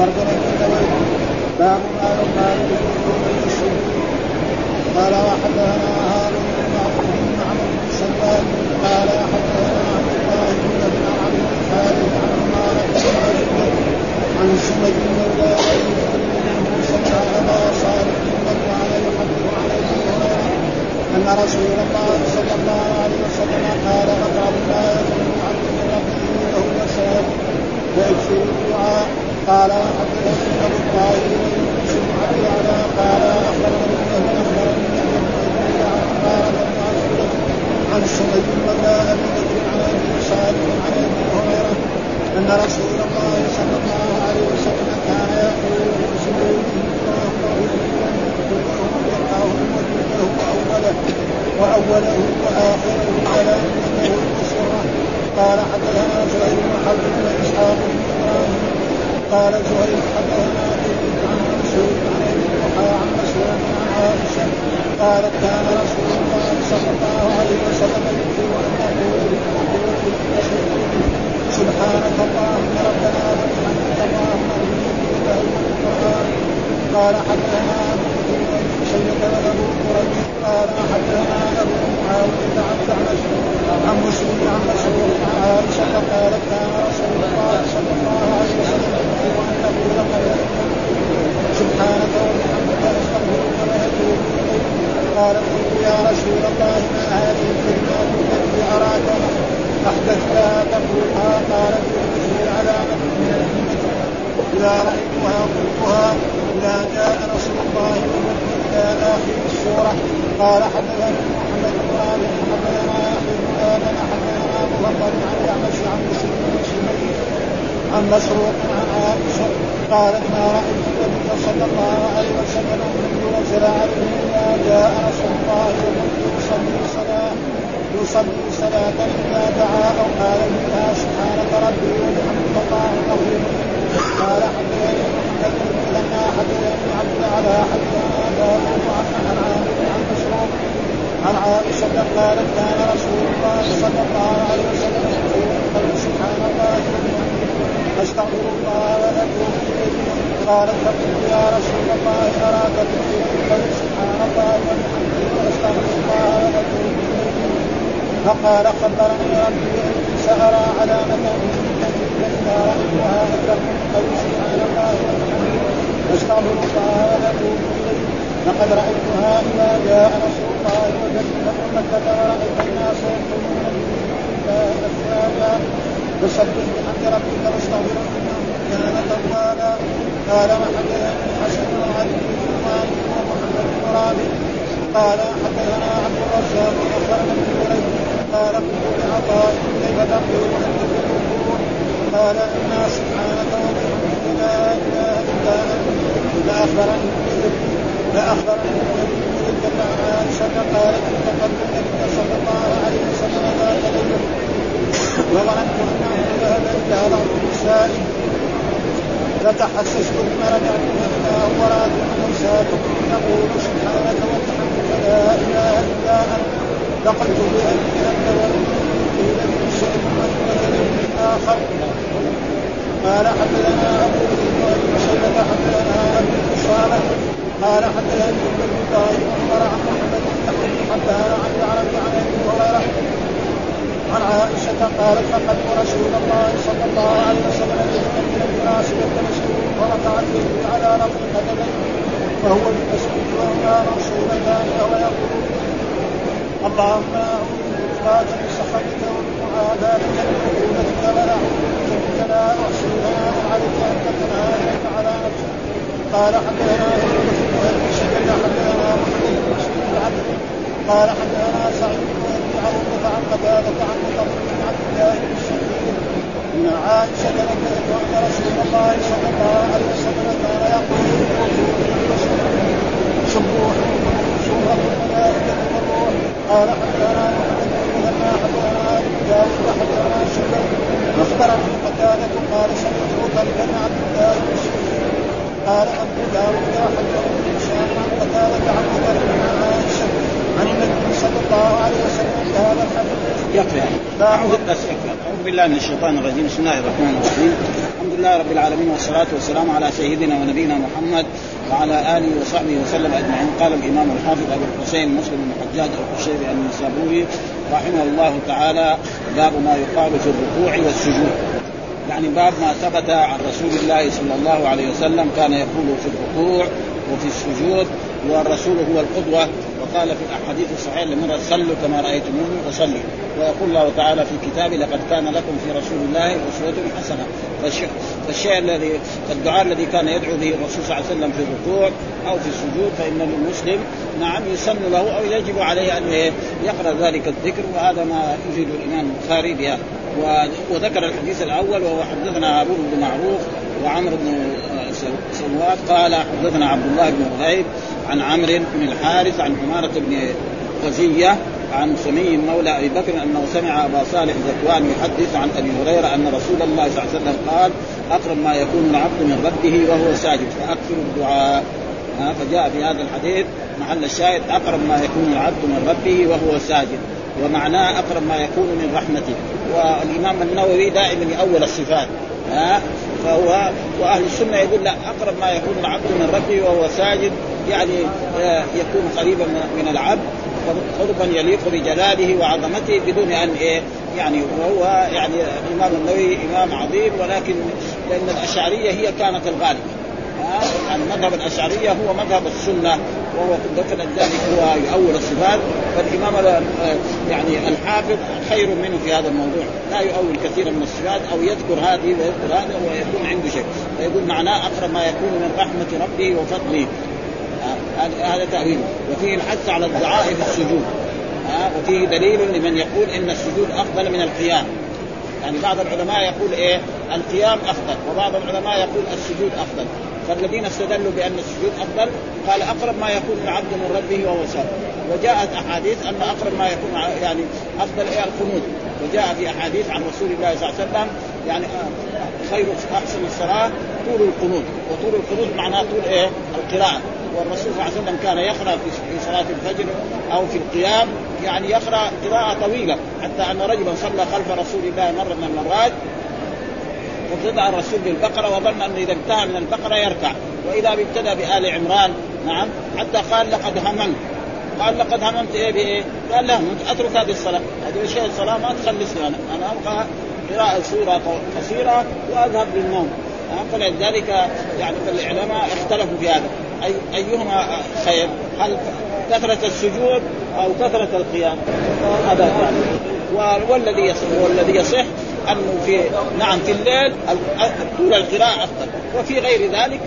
ترجمة النووي باب ما يقال قال وحدثنا فقال خبرني ربي رايتها اتقوا سبحان الله لقد رأيتها إذا جاء رسول الله وجدت مكه ورايت الناس الله فسبح بحمد ربك واستغفره انه كان توابا. قال وحدثني حسن بن علي بن ومحمد بن قال حدثنا عبد الرزاق اخبرنا ابن جريج قال قلت لعطاء كيف تقول انت قال أنا سبحانك وبحمدك لا اله الا انت النبي صلى الله عليه وسلم قالت انتقلت النبي صلى الله عليه وسلم ذات ليله وظننت انه ذهب إلى بعض النساء فتحسست ثم رجعت إلى ورات موساكم تقول سبحانك وبحمدك لا اله الا انت لقد بأبي انت وامي قيل من شيء وانك اخر قال حدثنا بكر وابي شيبه حدثنا ابو صالح قال حدثني ابن الله عمر عن محمد حتى عن العرب عن ابي هريره عن عائشة قالت فقدت رسول الله صلى الله عليه وسلم من الناس ورفعت يده على رفع قدميه فهو بالتسبيح وهما منصوبتان وهو اللهم اعوذ بك من سخطك ومعاداتك وعقوبتك ولا منك لا احصي ثناء عليك انت كما عليك على نفسك قال حدثنا بكر بن حدثنا محمد بن مسلم العبد قال حدثنا سعيد بن عروة عن قتادة عن مطرف بن عبد الله بن الشهيد ان عائشة ذكرت ان رسول الله صلى الله عليه وسلم كان يقول سبوح سورة قال حدثنا بن اخبرني قتادة قال سمعت مطرف بن عبد الله بن قال ابو داود حدثني هشام عن قتادة عن مطرف عن عائشة عن النبي صلى الله عليه وسلم بهذا الحديث. بس يكفي أعوذ بالله من الشيطان الرجيم بسم الله الرحمن الرحيم الحمد لله رب العالمين والصلاة والسلام على سيدنا ونبينا محمد وعلى آله وصحبه وسلم أجمعين. قال الإمام الحافظ أبو الحسين مسلم بن الحجاج القشيري النسابوري رحمه الله تعالى باب ما يقال في الركوع والسجود. يعني باب ما ثبت عن رسول الله صلى الله عليه وسلم كان يقول في الركوع وفي السجود والرسول هو القدوة. وقال في الأحاديث الصحيحة لمن صلوا كما رايتموني اصلي ويقول الله تعالى في كتابه لقد كان لكم في رسول الله أسوة حسنة. فالشيء الذي الدعاء الذي كان يدعو به الرسول صلى الله عليه وسلم في الركوع أو في السجود فإن المسلم نعم يسن له أو يجب عليه أن يقرأ ذلك الذكر وهذا ما يفيد الإمام البخاري بها. وذكر الحديث الأول وهو حدثنا ابو بن معروف وعمرو بن سواد قال حدثنا عبد الله بن وهيب عن عمرو بن الحارث عن عمارة بن غزية عن سمي مولى أبي بكر أنه سمع أبا صالح زكوان يحدث عن أبي هريرة أن رسول الله صلى الله عليه وسلم قال أقرب ما يكون العبد من ربه وهو ساجد فأكثر الدعاء. فجاء في هذا الحديث محل الشاهد أقرب ما يكون العبد من ربه وهو ساجد ومعناه أقرب ما يكون من رحمته. والإمام النووي دائما يأول الصفات. ها؟ فهو وأهل السنة يقول لا أقرب ما يكون العبد من ربه وهو ساجد يعني آه، يكون قريبا من العبد قربا يليق بجلاله وعظمته بدون أن إيه يعني وهو يعني الإمام النووي إمام عظيم ولكن لأن الأشعرية هي كانت الغالبة. يعني مذهب الأشعرية هو مذهب السنة وهو ذكر ذلك هو يؤول الصفات. فالإمام يعني الحافظ خير منه في هذا الموضوع. لا يؤول كثيرا من الصفات أو يذكر هذه ويذكر هذا ويكون عنده شيء. فيقول معناه أقرب ما يكون من رحمة ربه وفضله. هذا تأويله. وفيه الحث على الدعاء في السجود. وفيه دليل لمن يقول إن السجود أفضل من القيام. يعني بعض العلماء يقول إيه؟ القيام أفضل وبعض العلماء يقول السجود أفضل. فالذين استدلوا بأن السجود أفضل قال أقرب ما يكون العبد من ربه وهو ساجد وجاءت أحاديث أن أقرب ما يكون يعني أفضل إيه القنوت وجاء في أحاديث عن رسول الله صلى الله عليه وسلم يعني خير أحسن الصلاة طول القنوت. وطول القنوت معناه طول إيه؟ القراءة. والرسول صلى الله عليه وسلم كان يقرأ في صلاة الفجر أو في القيام يعني يقرأ قراءة طويلة حتى أن رجلا صلى خلف رسول الله مرة من المرات. وابتدع الرسول بالبقرة وظن أنه إذا انتهى من البقرة يركع. وإذا ابتدى بآل عمران نعم حتى قال لقد هممت. قال لقد هممت إيه بإيه؟ قال لا أترك هذه الصلاة. هذه شيء الصلاة؟ ما تخلصني أنا أنا أبغى قراءة سورة قصيرة وأذهب للنوم. فلذلك يعني العلماء اختلفوا في هذا. أي أيهما خير؟ هل كثرة السجود أو كثرة القيام؟ هذا والذي يصح والذي يصح أنه في نعم في الليل طول القراءة أفضل. وفي غير ذلك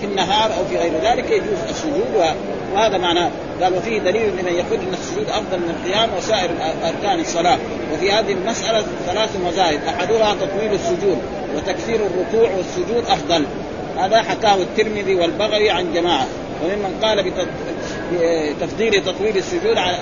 في النهار أو في غير ذلك يجوز السجود وهذا معناه. قال وفيه دليل لمن يقول أن السجود أفضل من القيام وسائر أركان الصلاة. وفي هذه المسألة ثلاث مذاهب أحدها تطويل السجود وتكثير الركوع والسجود أفضل. هذا حكاه الترمذي والبغوي عن جماعة. وممن قال بتفضيل تطويل السجود على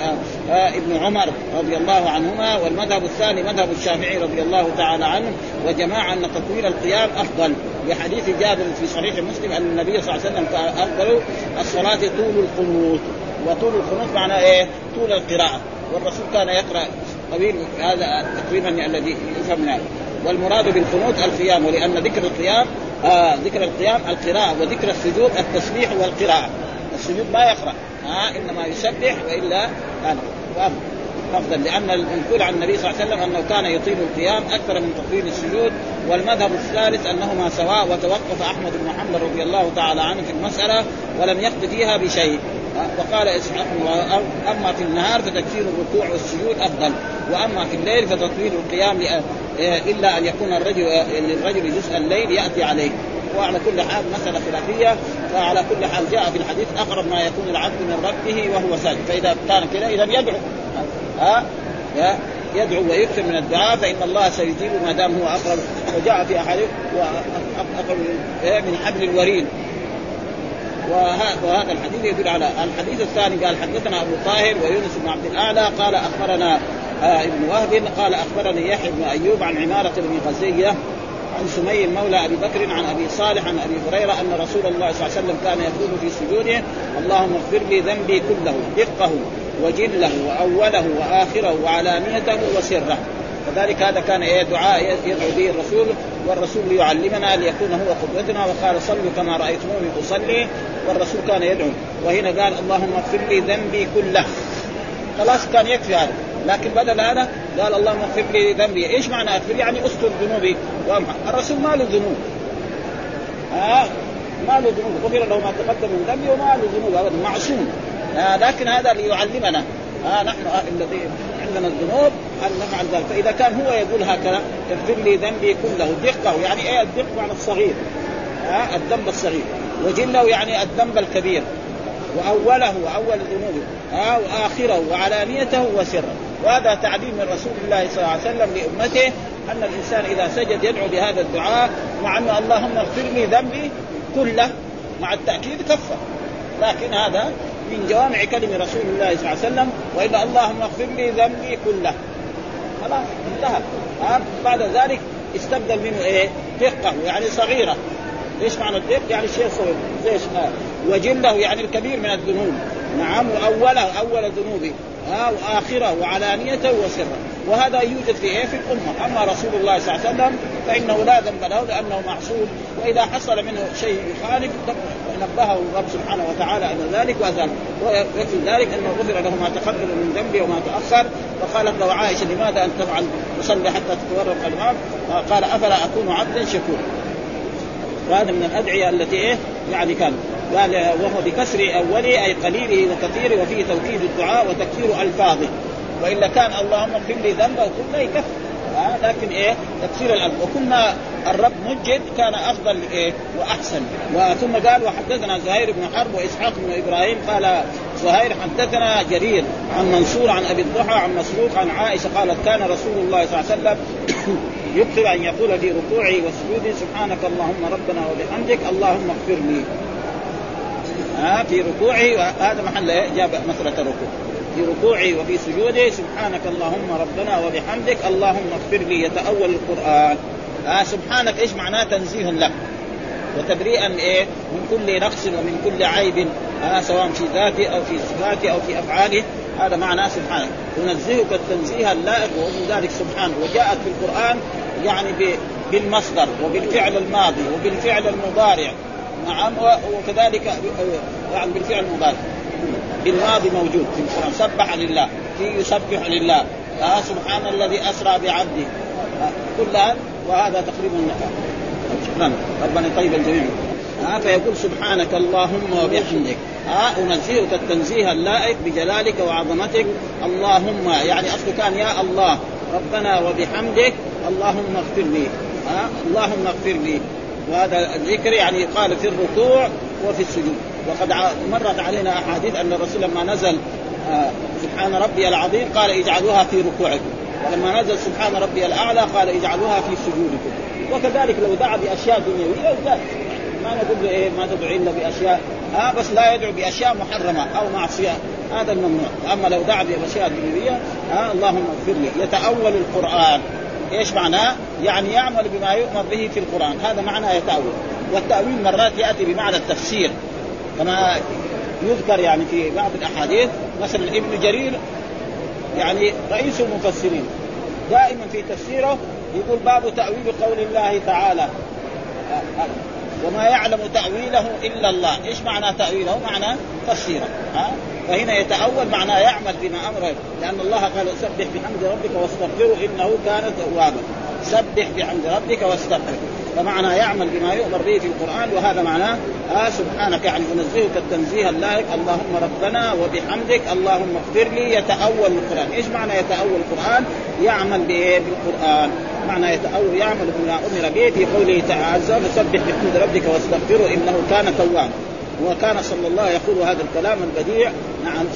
آه، ابن عمر رضي الله عنهما والمذهب الثاني مذهب الشافعي رضي الله تعالى عنه وجماعه أن تطويل القيام أفضل. لحديث جابر في صحيح مسلم أن النبي صلى الله عليه وسلم كان أفضل الصلاة طول القنوت وطول القنوت معناه إيه؟ طول القراءة. والرسول كان يقرأ طويل هذا تقريبا الذي يفهم والمراد بالقنوت القيام ولأن ذكر القيام آه ذكر القيام القراءة وذكر السجود التسبيح والقراءة. السجود ما يقرأ آه إنما يسبح وإلا كان أفضل لأن المنقول عن النبي صلى الله عليه وسلم أنه كان يطيل القيام أكثر من تطويل السجود والمذهب الثالث أنهما سواء وتوقف أحمد بن محمد رضي الله تعالى عنه في المسألة ولم يقض فيها بشيء. وقال إسحاق اما في النهار فتكفير الركوع والسجود أفضل وأما في الليل فتطويل القيام إلا أن يكون الرجل للرجل جزء الليل يأتي عليه. وعلى كل حال مسألة خلافية فعلى كل حال جاء في الحديث أقرب ما يكون العبد من ربه وهو ساجد فإذا كان كذا إذا يدعو ها يدعو ويكثر من الدعاء فإن الله سيجيب ما دام هو أقرب. وجاء في أحاديث أقرب من حبل الوريد. وهذا الحديث يدل على الحديث الثاني قال حدثنا أبو طاهر ويونس بن عبد الأعلى قال أخبرنا آه ابن وهب قال أخبرني يحيى بن أيوب عن عمارة بن غزية عن سمي مولى أبي بكر عن أبي صالح عن أبي هريرة أن رسول الله صلى الله عليه وسلم كان يقول في سجوده اللهم اغفر لي ذنبي كله دقه وجله وأوله وآخره وعلانيته وسره. وذلك هذا كان إيه دعاء يدعو به الرسول والرسول ليعلمنا ليكون هو قدوتنا وقال صلوا كما رأيتموني أصلي والرسول كان يدعو. وهنا قال اللهم اغفر لي ذنبي كله. خلاص كان يكفي هذا. لكن بدل هذا قال اللهم اغفر لي ذنبي. إيش معنى اغفر؟ يعني استر ذنوبي. الرسول ما له ذنوب. آه ما له ذنوب. غفر له ما تقدم من ذنبه وما له ذنوب. ابدا معصوم. آه لكن هذا ليعلمنا. آه نحن آه الذي عندنا الذنوب. ان نفعل ذلك؟ فإذا كان هو يقول هكذا اغفر لي ذنبي كله. دقة يعني إيه الدق معنى الصغير. آه الذنب الصغير. وجله يعني الذنب الكبير. وأوله وأول ذنوبه آه وآخره وعلانيته وسره. وهذا تعليم من رسول الله صلى الله عليه وسلم لأمته أن الإنسان إذا سجد يدعو بهذا الدعاء مع أنه اللهم اغفر لي ذنبي كله مع التأكيد كفر. لكن هذا من جوامع كلم رسول الله صلى الله عليه وسلم وإلا اللهم اغفر لي ذنبي كله. خلاص انتهى آه بعد ذلك استبدل منه إيه؟ دقة يعني صغيرة إيش معنى الدق؟ يعني شيء صغير زي. وجلة يعني الكبير من الذنوب نعم وأوله أول ذنوبه ها وآخره وعلانيته وسره. وهذا يوجد في إيه؟ في الأمة. أما رسول الله صلى الله عليه وسلم فإنه لا ذنب له لأنه معصوم وإذا حصل منه شيء يخالف نبهه الرب سبحانه وتعالى إلى ذلك وازال ويكفي ذلك أنه غفر له ما تقدم من ذنبه وما تأخر. وقالت له عائشة لماذا ان تفعل تصلي حتى تتورط الامام قال أفلا أكون عبدا شكورا. وهذا من الأدعية التي إيه؟ يعني كان قال وهو بكسر اوله أي قليله وكثيره وفيه توكيد الدعاء وتكثير ألفاظه. والا كان اللهم اغفر لي ذنبه كله يكفر. آه لكن إيه؟ تكسير الألف وكنا الرب مجد كان أفضل إيه؟ وأحسن. وثم قال وحدثنا زهير بن حرب وإسحاق بن إبراهيم. قال زهير حدثنا جرير عن منصور عن أبي الضحى عن مسروق عن عائشة قالت كان رسول الله صلى الله عليه وسلم يكثر أن يقول في ركوعه وسجوده سبحانك اللهم ربنا وبحمدك اللهم اغفر لي. ها في ركوعه هذا محل جاب مسألة الركوع. في ركوعه وفي سجوده سبحانك اللهم ربنا وبحمدك اللهم اغفر لي يتأول القرآن. آه سبحانك إيش معناه تنزيه لك وتبريئا إيه؟ من كل نقص ومن كل عيب آه سواء في ذاته أو في صفاته أو في أفعاله. هذا معناه سبحانك. انزهك التنزيه اللائق ومن ذلك سبحانه. وجاءت في القرآن يعني بالمصدر وبالفعل الماضي وبالفعل المضارع. نعم وكذلك يعني بالفعل المضارع بالماضي موجود في القرآن. سبح لله في يسبح لله. آه سبحان الذي أسرى بعبده. آه كل هذا وهذا تقريبا شكرا ربنا يطيب الجميع. آه فيقول سبحانك اللهم وبحمدك. آه انزهك التنزيه اللائق بجلالك وعظمتك. اللهم يعني أصله كان يا الله. ربنا وبحمدك. اللهم اغفر لي. آه اللهم اغفر لي. وهذا الذكر يعني قال في الركوع وفي السجود. وقد مرت علينا أحاديث أن الرسول لما نزل آه سبحان ربي العظيم قال اجعلوها في ركوعكم. ولما نزل سبحان ربي الأعلى قال اجعلوها في سجودكم. وكذلك لو دعا بأشياء دنيوية وذلك ما نقول له إيه ما تدعو الا بأشياء. آه بس لا يدعو بأشياء محرمة أو معصية. هذا الممنوع. أما لو دعا بأشياء دنيوية آه اللهم اغفر لي. يتأول القرآن. إيش معناه؟ يعني يعمل بما يؤمر به في القرآن. هذا معنى يتاول والتأويل مرات يأتي بمعنى التفسير. كما يذكر يعني في بعض الأحاديث مثلا ابن جرير يعني رئيس المفسرين دائما في تفسيره يقول باب تأويل قول الله تعالى. وما يعلم تأويله إلا الله. إيش معنى تأويله؟ معنى تفسيره. ها؟ فهنا يتأول معناه يعمل بما أمره لأن الله قال سبح بحمد ربك واستغفره إنه كان توابا. سبح بحمد ربك واستغفره. فمعنى يعمل بما يؤمر به في القرآن وهذا معناه آه سبحانك يعني أنزهك التنزيه اللائق اللهم ربنا وبحمدك اللهم اغفر لي يتأول القرآن. إيش معنى يتأول القرآن؟ يعمل بإيه بالقرآن. معنى يتأول يعمل بما أمر به في قوله تعالى فسبح بحمد ربك واستغفره إنه كان توابا. وكان صلى الله يقول هذا الكلام البديع. نعم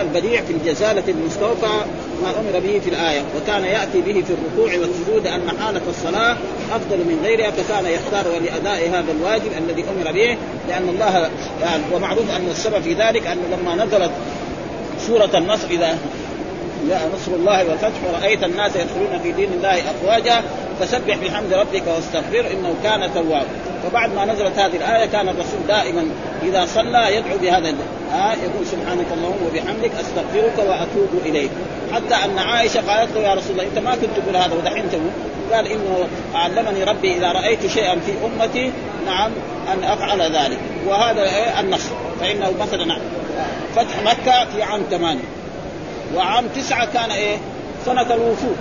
البديع في الجزالة المستوفى ما أمر به في الآية وكان يأتي به في الركوع والسجود أن حالة الصلاة أفضل من غيرها فكان يختار لأداء هذا الواجب الذي أمر به لأن الله يعني ومعروف أن السبب في ذلك أن لما نزلت سورة النصر إذا جاء نصر الله والفتح ورأيت الناس يدخلون في دين الله أفواجا فسبح بحمد ربك واستغفر إنه كان توابا وبعد ما نزلت هذه الآية كان الرسول دائما إذا صلى يدعو بهذا ها يقول سبحانك اللهم وبحمدك أستغفرك وأتوب إليك. حتى أن عائشة قالت له يا رسول الله أنت ما كنت تقول هذا ودحين تقول؟ قال إنه علمني ربي إذا رأيت شيئا في أمتي نعم أن أفعل ذلك. وهذا إيه؟ النص. فإنه مثلا فتح مكة في عام ثمانية. وعام تسعة كان إيه؟ سنة الوفود.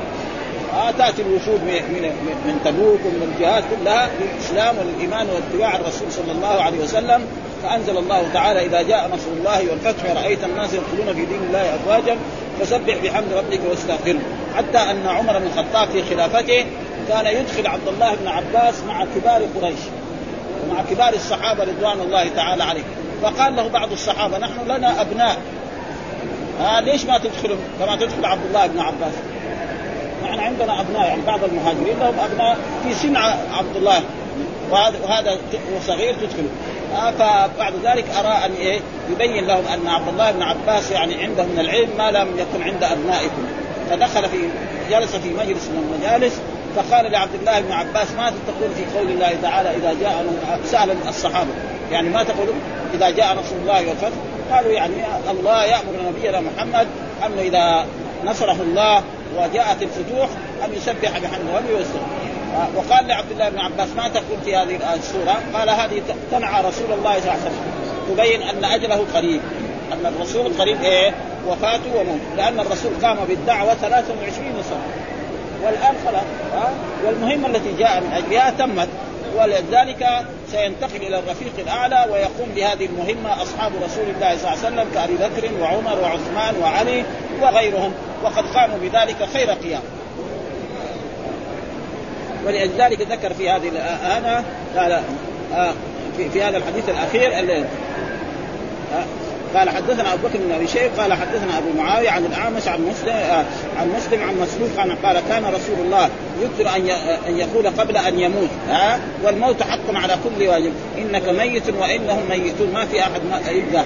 آه تأتي الوفود من من تبوك ومن الجهات كلها للاسلام والإيمان واتباع الرسول صلى الله عليه وسلم. فأنزل الله تعالى إذا جاء نصر الله والفتح ورأيت الناس يدخلون في دين الله افواجا فسبح بحمد ربك واستغفره. حتى أن عمر بن الخطاب في خلافته كان يدخل عبد الله بن عباس مع كبار قريش ومع كبار الصحابة رضوان الله تعالى عليهم. فقال له بعض الصحابة نحن لنا أبناء. آه ليش ما تدخلوا كما تدخل عبد الله بن عباس. نحن عندنا أبناء. يعني بعض المهاجرين لهم أبناء في سن عبد الله وهذا وهذا صغير تدخله. فبعد ذلك أرى أن إيه يبين لهم أن عبد الله بن عباس يعني عنده من العلم ما لم يكن عند أبنائكم. فدخل في جلس في مجلس من المجالس فقال لعبد الله بن عباس ماذا تقول في قول الله تعالى إذا جاء سأل الصحابة. يعني ما تقولون؟ إذا جاء نصر الله والفتح. قالوا يعني الله يأمر نبينا محمد انه إذا نصره الله وجاءت الفتوح أن يسبح بحمد ربه ويستغفر. وقال لعبد الله بن عباس ما تقول في هذه السورة؟ قال هذه تنعى رسول الله صلى الله عليه وسلم. تبين أن أجله قريب. أن الرسول قريب إيه؟ وفاته وموت لأن الرسول قام بالدعوة 23 سنه والآن خلاص والمهمة التي جاء من أجلها تمت. ولذلك سينتقل إلى الرفيق الأعلى ويقوم بهذه المهمة أصحاب رسول الله صلى الله عليه وسلم كأبي بكر وعمر وعثمان وعلي وغيرهم. وقد قاموا بذلك خير قيام. ولذلك ذكر في هذه الآية قال آه في, هذا الحديث الأخير اللي آه قال حدثنا أبو بكر بن أبي شيخ قال حدثنا أبو معاوية عن الأعمش عن مسلم آه عن مسلم عن مسروق عن قال كان رسول الله يكثر أن أن يقول قبل أن يموت ها آه والموت حق على كل واجب إنك ميت وإنهم ميتون ما في أحد ما يبقى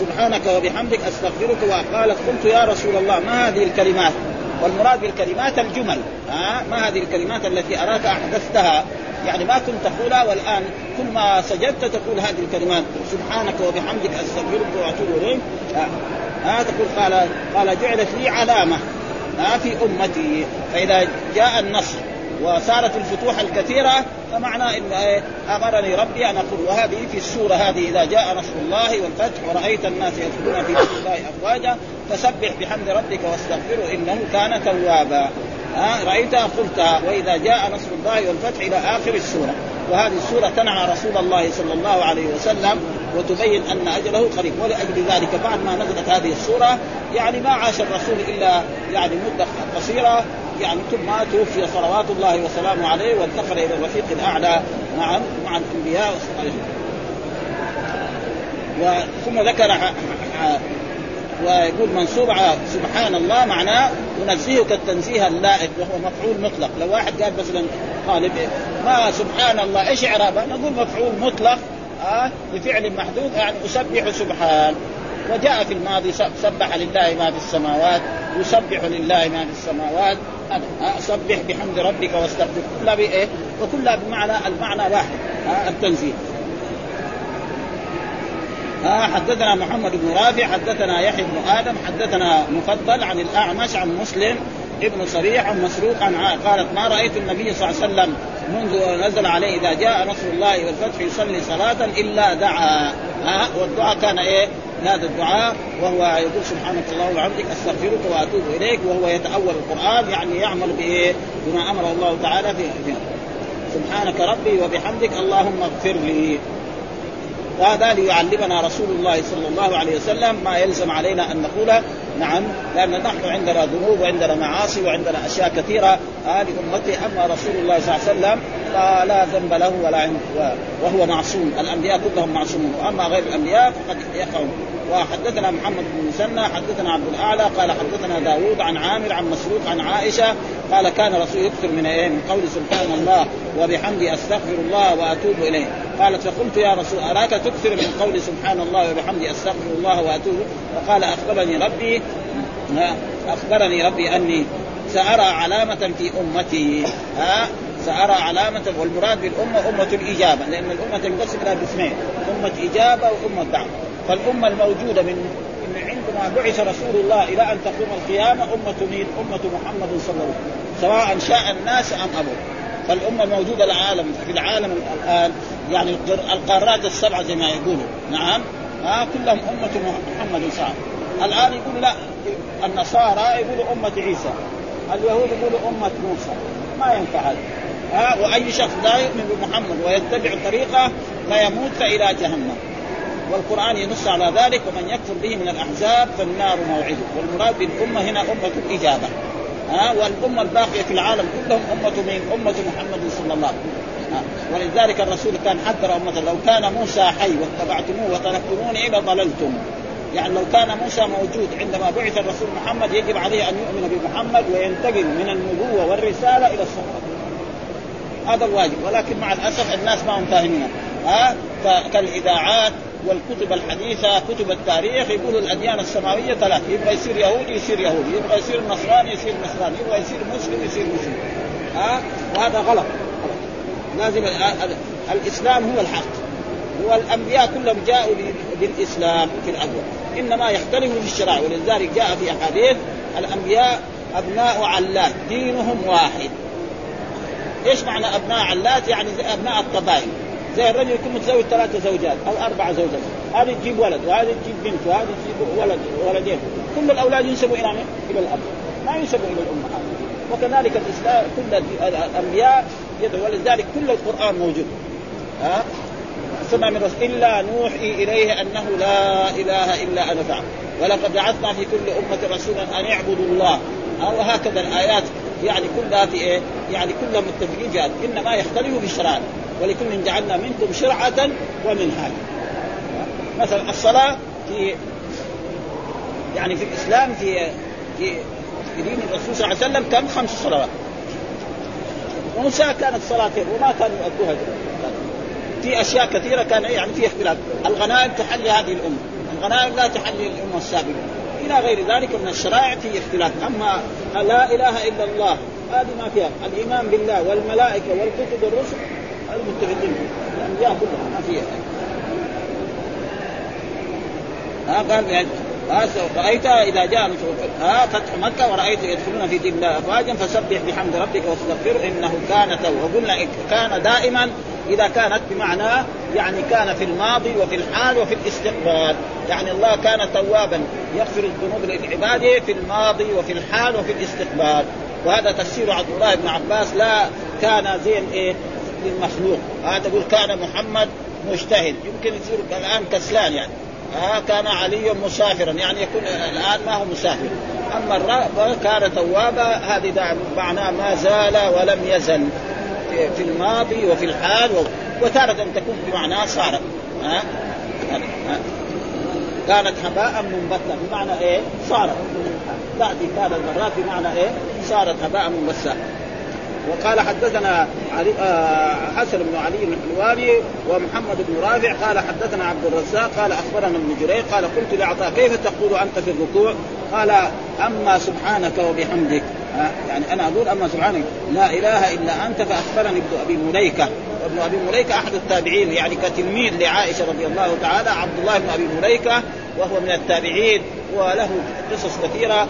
سبحانك وبحمدك أستغفرك وقالت قلت يا رسول الله ما هذه الكلمات؟ والمراد بالكلمات الجمل. ها؟ ما هذه الكلمات التي أراك أحدثتها؟ يعني ما كنت تقولها والآن كل ما سجدت تقول هذه الكلمات. سبحانك وبحمدك أستغفرك وأتوب إليك. ها؟ تقول قال قال جعلت لي علامة ها؟ في أمتي. فإذا جاء النصر وصارت الفتوح الكثيرة فمعنى إن أمرني ربي أن أقول وهذه في السورة هذه. إذا جاء نصر الله والفتح ورأيت الناس يدخلون في دين الله أفواجا فسبح بحمد ربك واستغفره إنه كان توابا. ها رأيتها قلتها. وإذا جاء نصر الله والفتح إلى آخر السورة. وهذه السورة تنعى رسول الله صلى الله عليه وسلم وتبين أن أجله قريب. ولأجل ذلك بعد ما نزلت هذه السورة يعني ما عاش الرسول إلا يعني مدة قصيرة. يعني ثم توفي صلوات الله وسلامه عليه وانتقل إلى الرفيق الأعلى مع مع الأنبياء والصالحين. ثم ذكر ويقول منصوب على سبحان الله معناه ينزهك التنزيه اللائق وهو مفعول مطلق. لو واحد قال مثلا طالب ما سبحان الله إيش إعرابه؟ نقول مفعول مطلق آه بفعل محدود يعني اسبح سبحان. وجاء في الماضي سبح لله ما في السماوات يسبح لله ما في السماوات. سبح بحمد ربك واستغفر كلها بإيه؟ وكلها بمعنى المعنى واحد التنزيه. آه حدثنا محمد بن رافع حدثنا يحيى بن آدم حدثنا مفضل عن الأعمش عن مسلم ابن صريح عن مسروق عن قالت ما رأيت النبي صلى الله عليه وسلم منذ نزل عليه إذا جاء نصر الله والفتح يصلي صلاة إلا دعا ها والدعاء كان إيه؟ هذا الدعاء وهو يقول سبحانك اللهم وبحمدك أستغفرك وأتوب إليك وهو يتأول القرآن يعني يعمل بإيه؟ بما أمر الله تعالى في سبحانك ربي وبحمدك اللهم اغفر لي وهذا ليعلمنا رسول الله صلى الله عليه وسلم ما يلزم علينا أن نقول. نعم لأن نحن عندنا ذنوب وعندنا معاصي وعندنا أشياء كثيرة. هذه أمتي أما رسول الله صلى الله عليه وسلم فلا ذنب له ولا وهو معصوم. الأنبياء كلهم معصومون. وأما غير الأنبياء فقد يقعون وحدثنا محمد بن مسنى حدثنا عبد الأعلى قال حدثنا داوود عن عامر عن مسروق عن عائشة قال كان رسول يكثر من إيه من قول سبحان الله وبحمدي أستغفر الله وأتوب إليه. قالت فقلت يا رسول أراك تكثر من قول سبحان الله وبحمدي أستغفر الله وأتوب؟ فقال أخبرني ربي أخبرني ربي أني سأرى علامة في أمتي ها سأرى علامة والمراد بالأمة أمة الإجابة لأن الأمة تنقسم إلى قسمين أمة إجابة وأمة دعوة. فالأمة الموجودة من من عندما بعث رسول الله إلى أن تقوم القيامة أمة مين؟ أمة محمد صلى الله عليه وسلم. سواء شاء الناس أم ابوا فالأمة الموجوده العالم في العالم الآن يعني القارات السبعه زي ما يقولوا. نعم. ها آه كلهم أمة محمد صلى الله عليه وسلم. الآن يقول لا النصارى يقولوا أمة عيسى. اليهود يقولوا أمة موسى. ما ينفع هذا. ها وأي شخص لا يؤمن بمحمد ويتبع طريقه فيموت فإلى جهنم. والقرآن ينص على ذلك ومن يكفر به من الأحزاب فالنار موعده. والمراد بالأمة هنا أمة الإجابة. ها؟ والأمة الباقية في العالم كلهم أمة من أمة محمد صلى الله عليه وسلم. ولذلك الرسول كان حذر أمته لو كان موسى حي واتبعتموه وتركتموني لضللتم يعني لو كان موسى موجود عندما بعث الرسول محمد يجب عليه أن يؤمن بمحمد وينتقل من النبوة والرسالة إلى الصحابة. هذا الواجب ولكن مع الأسف الناس ما هم فاهمين. ها؟ كالإذاعات والكتب الحديثة كتب التاريخ يقولوا الأديان السماويه ثلاث يبغى يصير يهودي يصير يهودي يبغى يصير نصراني يصير نصراني يبغى يصير مسلم يصير مسلم. ها؟ وهذا غلط. لازم الإسلام هو الحق. والانبياء كلهم جاءوا بالاسلام في الأول. إنما يختلفوا في الشرائع ولذلك جاء في أحاديث الأنبياء أبناء علات دينهم واحد. إيش معنى أبناء علات؟ يعني أبناء القبائل زي الرجل يكون متزوج ثلاثة زوجات أو أربع زوجات. هذه تجيب ولد وهذه تجيب بنت وهذه تجيب ولد ولدين. كل الأولاد ينسبوا إلى من؟ إلى الأب. ما ينسبوا إلى الأمهات وكذلك الإسلام كل الأنبياء يدعو ولذلك كل القرآن موجود. ها؟ سمع من رسول إلا نوحي إليه أنه لا إله إلا أنا فعل ولقد بعثنا في كل أمة رسولا أن يعبدوا الله. وهكذا الآيات يعني كلها في إيه؟ يعني كلها متفقين في إنما يختلفوا في الشرائع. ولكل جعلنا منكم شرعة ومنهاجا. مثلا الصلاة في يعني في الإسلام في في في دين الرسول صلى الله عليه وسلم كان خمس صلوات. موسى كانت صلاتين وما كانوا يؤدوها. في أشياء كثيرة كان يعني في اختلاف. الغنائم تحلي هذه الأمة. الغنائم لا تحلي الأمة السابقة. إلى غير ذلك من الشرائع في اختلاف. أما لا إله إلا الله هذه ما فيها. الإيمان بالله والملائكة والكتب والرسل المتفقين الانبياء كلهم ما فيها ها قال رأيت إذا جاء ها فتح مكة ورأيت يدخلون في دين الله افواجا فسبح بحمد ربك واستغفره إنه كان توبا. وقلنا كان دائما إذا كانت بمعنى يعني كان في الماضي وفي الحال وفي الاستقبال. يعني الله كان توابا يغفر الذنوب لعباده في الماضي وفي الحال وفي الاستقبال. وهذا تفسير عبد الله بن عباس لا كان زي إيه؟ للمخلوق هذا تقول كان محمد مجتهد. يمكن يصير الآن كسلان يعني. آه كان علي مسافرا. يعني يكون الآن ما هو مسافر. أما الرب كان توابا. هذه معناه ما زال ولم يزل في الماضي وفي الحال وتارة تكون بمعنى صارت. ها كانت هباء منبثا بمعنى إيه؟ صارت. تاتي كان المرات بمعنى إيه؟ صارت هباء منبثا وقال حدثنا علي آه حسن بن علي الحلواني ومحمد بن رافع قال حدثنا عبد الرزاق قال أخبرنا ابن جرير قال قلت لعطاء كيف تقول أنت في الركوع؟ قال أما سبحانك وبحمدك. آه يعني أنا أقول أما سبحانك. لا إله إلا أنت فأخبرني ابن أبي مليكة. وابن أبي مليكة أحد التابعين يعني كتلميذ لعائشة رضي الله تعالى عبد الله بن أبي مليكة وهو من التابعين وله قصص كثيرة.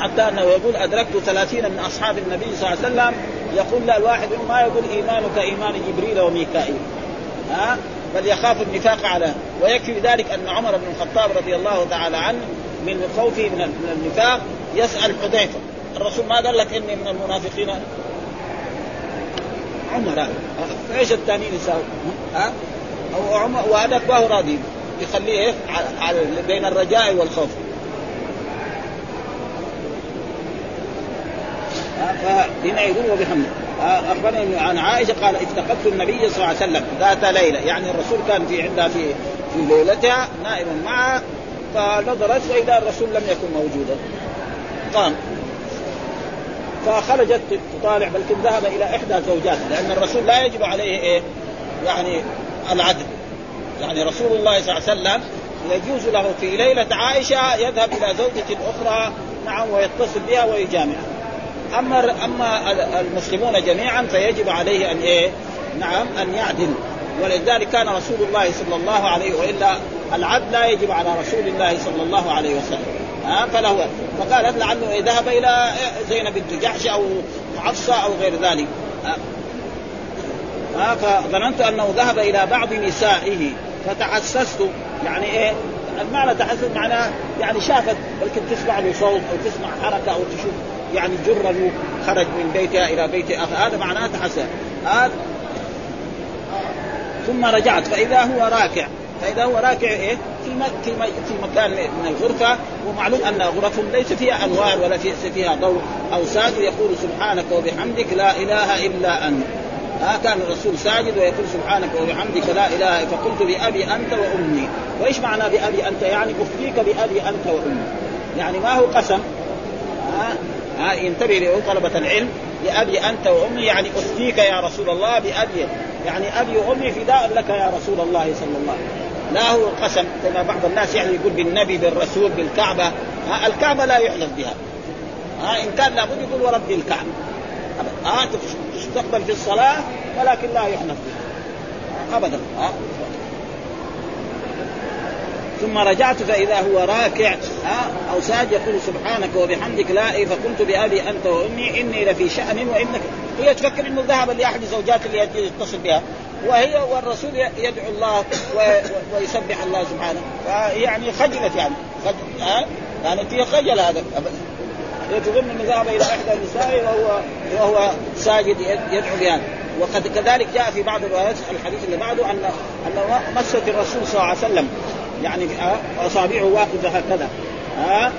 حتى أنه يقول أدركت ثلاثين من أصحاب النبي صلى الله عليه وسلم يقول لا الواحد ما يقول إيمانك إيمان جبريل وميكائيل ها بل يخاف النفاق على ويكفي ذلك أن عمر بن الخطاب رضي الله تعالى عنه من خوفه من النفاق يسأل حذيفة الرسول ما قال لك إني من المنافقين عمر إيش الثانيين يساوي؟ ها؟ أو عمر وهذاك ما هو راضي يخليه إيه؟ على بين الرجاء والخوف فهنا يقول وبحمده اخبرني عن عائشة قال افتقدت النبي صلى الله عليه وسلم ذات ليلة. يعني الرسول كان في عندها في في ليلتها نائم معها فنظرت واذا الرسول لم يكن موجودا. قام. فخرجت تطالع بل ذهب إلى إحدى زوجاته لأن الرسول لا يجب عليه إيه؟ يعني العدل. يعني رسول الله صلى الله عليه وسلم يجوز له في ليلة عائشة يذهب إلى زوجة أخرى نعم ويتصل بها ويجامعها أما أما المسلمون جميعا فيجب عليه أن إيه؟ نعم أن يعدل. ولذلك كان رسول الله صلى الله عليه وإلا العبد لا يجب على رسول الله صلى الله عليه وسلم. ها؟ فله فقالت لعله ذهب إلى زينب بنت جحش أو حفصة أو غير ذلك. ها؟ فظننت أنه ذهب إلى بعض نسائه. فتحسست. يعني إيه؟ المعنى تحسس معناه يعني شافت يمكن تسمع له صوت أو تسمع حركة أو تشوف. يعني جره خرج من بيتها إلى بيت اخر هذا معناه تحسس هذا ثم رجعت. فإذا هو راكع. فإذا هو راكع إيه؟ في في في مكان من الغرفة. ومعلوم أن غرفهم ليس فيها انوار ولا فيها ضوء. أو ساجد يقول سبحانك وبحمدك لا إله إلا أنت. ها كان الرسول ساجد ويقول سبحانك وبحمدك لا إله. فقلت بأبي أنت وأمي. وإيش معنى بأبي أنت؟ يعني أفتيك بأبي أنت وأمي. يعني ما هو قسم. ها؟ ها ينتبه له طلبة العلم بأبي أنت وأمي يعني أفتيك يا رسول الله بأبي يعني أبي وأمي فداء لك يا رسول الله صلى الله عليه وسلم. لا هو قسم كما بعض الناس يعني يقول بالنبي بالرسول بالكعبة ها الكعبة لا يحلف بها. ها إن كان لابد يقول ورب الكعبة. ها تستقبل في الصلاة ولكن لا يحنف بها. أبدا. ها. ثم رجعت فإذا هو راكع ها أو ساج يقول سبحانك وبحمدك لا إيه بأبي أنت وأمي إني لفي شأن وإنك هي تفكر إنه ذهب لاحد زوجات اللي يتصل بها وهي والرسول يدعو الله ويسبح الله سبحانه. فيعني خجلت يعني خجل ها يعني في خجل هذا هي تظن انه ذهب إلى إحدى النساء وهو وهو ساجد يدعو بهذا وقد كذلك جاء في بعض الروايات الحديث اللي بعده أن أن مست الرسول صلى الله عليه وسلم يعني أصابعه واقفه هكذا. ها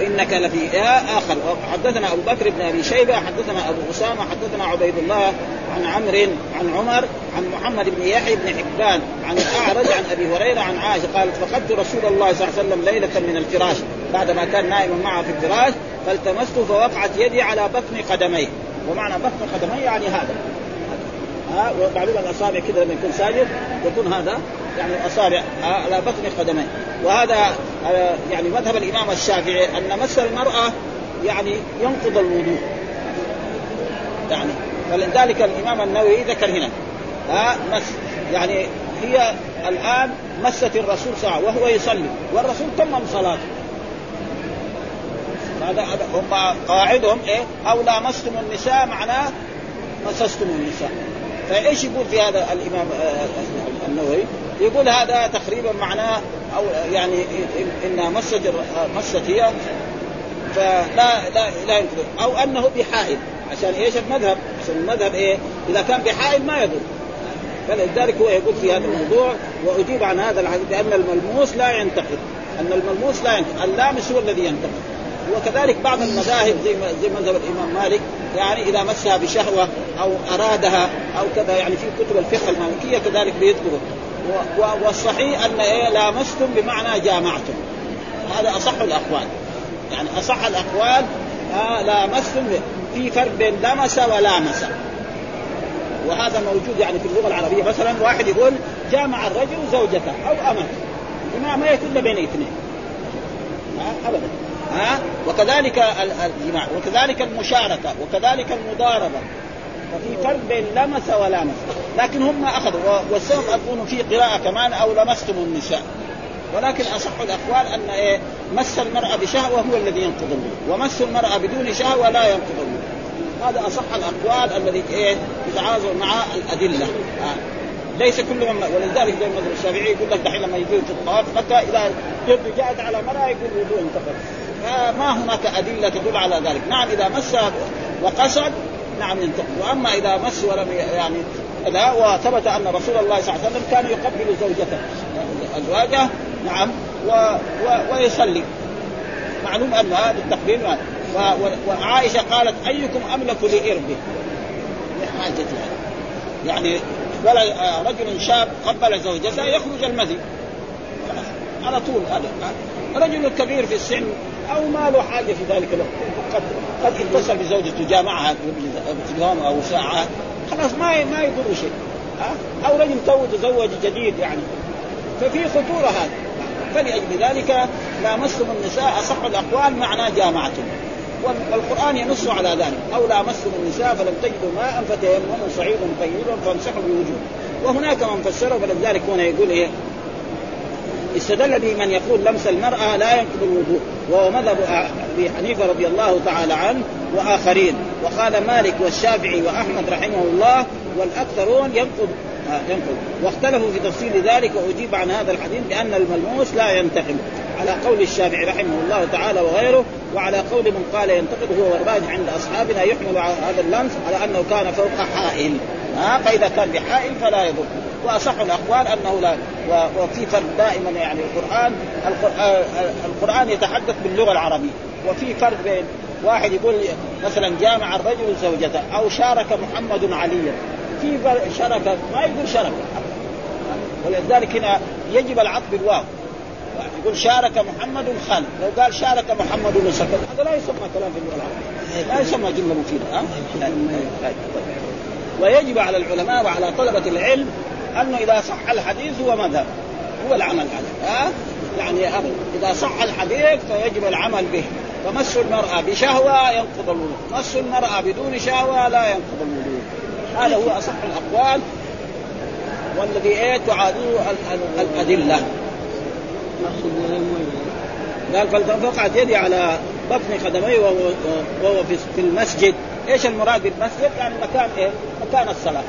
إنك لفي. آخر. حدثنا أبو بكر بن أبي شيبة حدثنا أبو أسامة حدثنا عبيد الله عن عمرو عن عمر عن محمد بن يحيى بن حبان عن الأعرج عن أبي هريرة عن عائشة قالت فقدت رسول الله صلى الله عليه وسلم ليلة من الفراش. بعدما كان نائما معه في الفراش فالتمسته فوقعت يدي على بطن قدميه. ومعنى بطن قدميه يعني هذا. ها الاصابع كذا لما يكون ساجد يكون هذا يعني الاصابع على بطن قدميه وهذا آه، يعني مذهب الإمام الشافعي أن مس المرأة يعني ينقض الوضوء. يعني فلذلك الإمام النووي ذكر هنا ها مس يعني هي الآن مست الرسول ساعه وهو يصلي والرسول تمم صلاته. هذا هم قاعدهم إيه؟ أو لامستم النساء معناه مسستم النساء. فإيش يقول في هذا الإمام آه، النووي؟ يقول هذا تقريبا معناه أو يعني إنها مست مست هي فلا لا لا ينقض أو أنه بحائل عشان إيش المذهب؟ عشان المذهب إيه؟ إذا كان بحائل ما يضر فلذلك هو يقول في هذا الموضوع وأجيب عن هذا الحديث بأن الملموس لا ينتقد أن الملموس لا ينتقد اللامس هو الذي ينتقد وكذلك بعض المذاهب زي زي مذهب الإمام مالك يعني إذا مسها بشهوة أو أرادها أو كذا يعني في كتب الفقه المالكية كذلك بيذكروا. والصحيح أن إيه لامستم بمعنى جامعتم. هذا أصح الأقوال. يعني أصح الأقوال آه لامستم في فرق بين لمس ولامس. وهذا موجود يعني في اللغة العربية. مثلا واحد يقول جامع الرجل زوجته أو أمته. ما يكون بين اثنين. ابدا. ها؟ وكذلك الجماع وكذلك المشاركة وكذلك المضاربة. ففي فرق بين لمس ولامس لكن هم أخذوا والسبب اظن في قراءة كمان أو لمستم النساء. ولكن أصح الأقوال أن إيه مس المرأة بشهوة هو الذي ينقض الوضوء ومس المرأة بدون شهوة لا ينقض الوضوء هذا أصح الأقوال الذي إيه يتعارض مع الأدلة. آه. ليس كل من ولذلك زي المذهب الشافعي يقول لك دحين لما يجي في الطواف مكه إذا يبدو قاعد على مرأة يقول وضوء انتقض. فما هناك ادله تدل على ذلك، نعم إذا مس وقصد نعم ينتقل وأما إذا مس ولم يعني لا وثبت أن رسول الله صلى الله عليه وسلم كان يقبل زوجته أزواجه نعم و و ويصلي. معلوم أن هذا التقبيل و... و... وعائشة قالت أيكم أملك لاربه لحاجتها يعني. رجل شاب قبل زوجته يخرج المذي. على طول هذا. رجل كبير في السن أو ما له حاجة في ذلك الوقت. قد قد اتصل بزوجته جامعها يوم أو ساعة. خلاص ما ما يضر شيء. أو رجل تو تزوج جديد يعني. ففي خطورة هذا فلأجل ذلك لامستم النساء أصح الأقوال معناه جامعتم والقرآن ينص على ذلك. أو لامستم النساء فلم تجدوا ماء فتيمموا صعيدا طيبا فامسحوا بوجوه وهناك من فسره فلذلك هنا يقول إيه؟ استدل به من يقول لمس المرأة لا ينقض الوضوء وهو مذهب أبي حنيفة رضي الله تعالى عنه وآخرين. وقال مالك والشافعي وأحمد رحمه الله والأكثرون ينقض ينقض. واختلفوا في تفصيل ذلك وأجيب عن هذا الحديث بأن الملموس لا ينتقم. على قول الشافعي رحمه الله تعالى وغيره وعلى قول من قال ينتقد هو والراجح عند أصحابنا يحمل هذا اللمس على أنه كان فوق حائل. ها فإذا كان بحائل فلا يضر. وأصح الأقوال أنه لا وفي فرق دائما يعني القرآن القرآن يتحدث باللغة العربية وفي فرق بين واحد يقول مثلا جامع الرجل زوجته أو شارك محمد عليا في شركه ما يقول شركه ولذلك هنا يجب العطف بالواو. يقول شارك محمد خالد لو قال شارك محمد سكت هذا لا يسمى كلام في اللغة العربية. لا يسمى جملة مفيدة ها؟ ويجب على العلماء وعلى طلبة العلم انه إذا صح الحديث هو ماذا؟ هو العمل عليه ها؟ يعني إذا صح الحديث فيجب العمل به فمس المرأة بشهوة ينقض الوضوء مس المرأة بدون شهوة لا ينقض الوضوء هذا هو أصح الأقوال والذي إيه تعادوه الأدلة قال فلتفقعت يدي على بطن قدميه وهو, وهو في المسجد إيش المراد بالمسجد؟ يعني مكان إيه؟ مكان الصلاة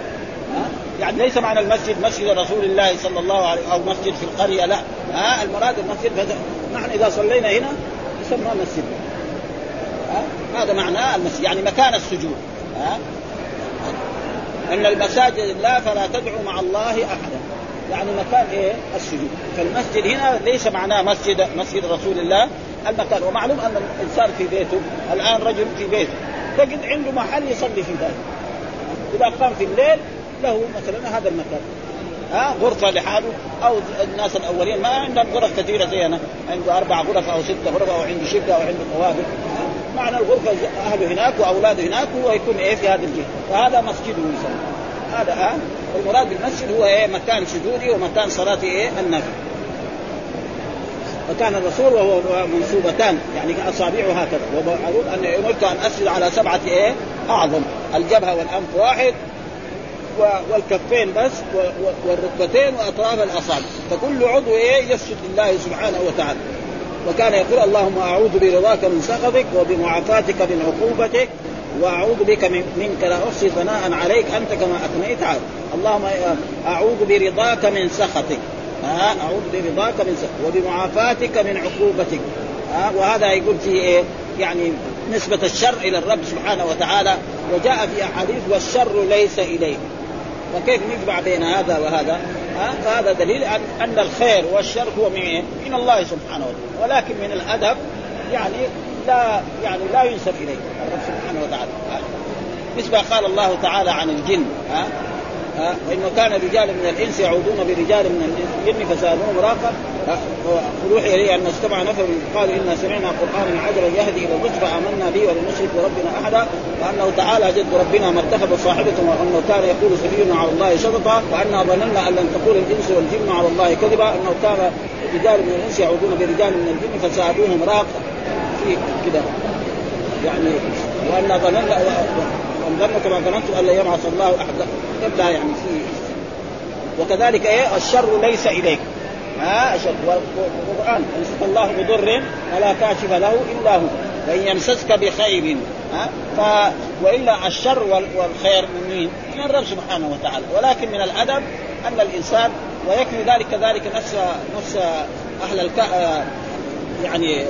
يعني ليس معنى المسجد مسجد رسول الله صلى الله عليه أو مسجد في القرية لا. ها؟ المراد المسجد نحن إذا صلينا هنا يسمى مسجد. هذا معناه المسجد يعني مكان السجود. ها؟ إن المساجد لله فلا تدعوا مع الله أحدا. يعني مكان إيه؟ السجود. فالمسجد هنا ليس معناه مسجد مسجد رسول الله. المكان ومعلوم أن الإنسان في بيته الآن رجل في بيته. تجد عنده محل يصلي في ذلك. إذا قام في الليل له مثلا هذا المكان ها غرفة لحاله أو الناس الأولين. ما عندهم غرف كثيرة زينا. عنده أربع غرف أو ست غرف أو عنده شقة أو عنده طوابق. معنى الغرفة أهله هناك وأولاده هناك هو يكون إيه في هذا الجهة. فهذا مسجده يسمى هذا ها المراد بالمسجد هو إيه؟ مكان سجودي ومكان صلاة إيه؟ النفل وكان الرسول وهو منصوبتان يعني أصابعه هكذا. ومعروف أن أمرت أن أسجد على سبعة إيه؟ أعظم. الجبهة والأنف واحد والكفين بس والركبتين وأطراف الأصابع. فكل عضو إيه؟ يسجد لله سبحانه وتعالى. وكان يقول اللهم أعوذ برضاك من سخطك وبمعافاتك من عقوبتك وأعوذ بك منك لا أحصي ثناء عليك أنت كما أثنيت عليك اللهم أعوذ برضاك من سخطك. أعوذ برضاك من سخطك وبمعافاتك من عقوبتك. وهذا يقول فيه إيه؟ يعني نسبة الشر إلى الرب سبحانه وتعالى. وجاء في أحاديث والشر ليس إليه فكيف نجمع بين هذا وهذا؟ ها؟ فهذا دليل ان الخير والشر هو من من الله سبحانه وتعالى. ولكن من الأدب يعني لا يعني لا ينسب إليه الرب سبحانه وتعالى. مثل ما قال الله تعالى عن الجن ها؟ وانه كان رجال من الإنس يعودون برجال من الجن فزادوهم راقا وروحي إليه أن استمع نفر قالوا إنا سمعنا قرآنا عجبا يهدي إلى الرشد فآمنا به ولن نشرك بربنا أحدا وأنه تعالى جد ربنا ما اتخذ صاحبة وأنه كان يقول سفيرنا على الله شططا وانا ظننا أن لن تقول الإنس والجن على الله كذبا أنه كان رجال من الإنس يعودون برجال من الجن فزادوهم راقا في كذا يعني وأن ظننا ظن كما ظننتم أن لا يبعث الله أحدا. يبدا يعني في وكذلك إيه؟ الشر ليس إليك. ها الشر والقرآن يمسك الله بضر فلا كاشف له إلا هو. وإن يمسسك بخير ها ف وإلا الشر والخير من مين؟ من الرب سبحانه وتعالى. ولكن من الأدب أن الإنسان ويكفي ذلك كذلك نفس نفس أهل الك... يعني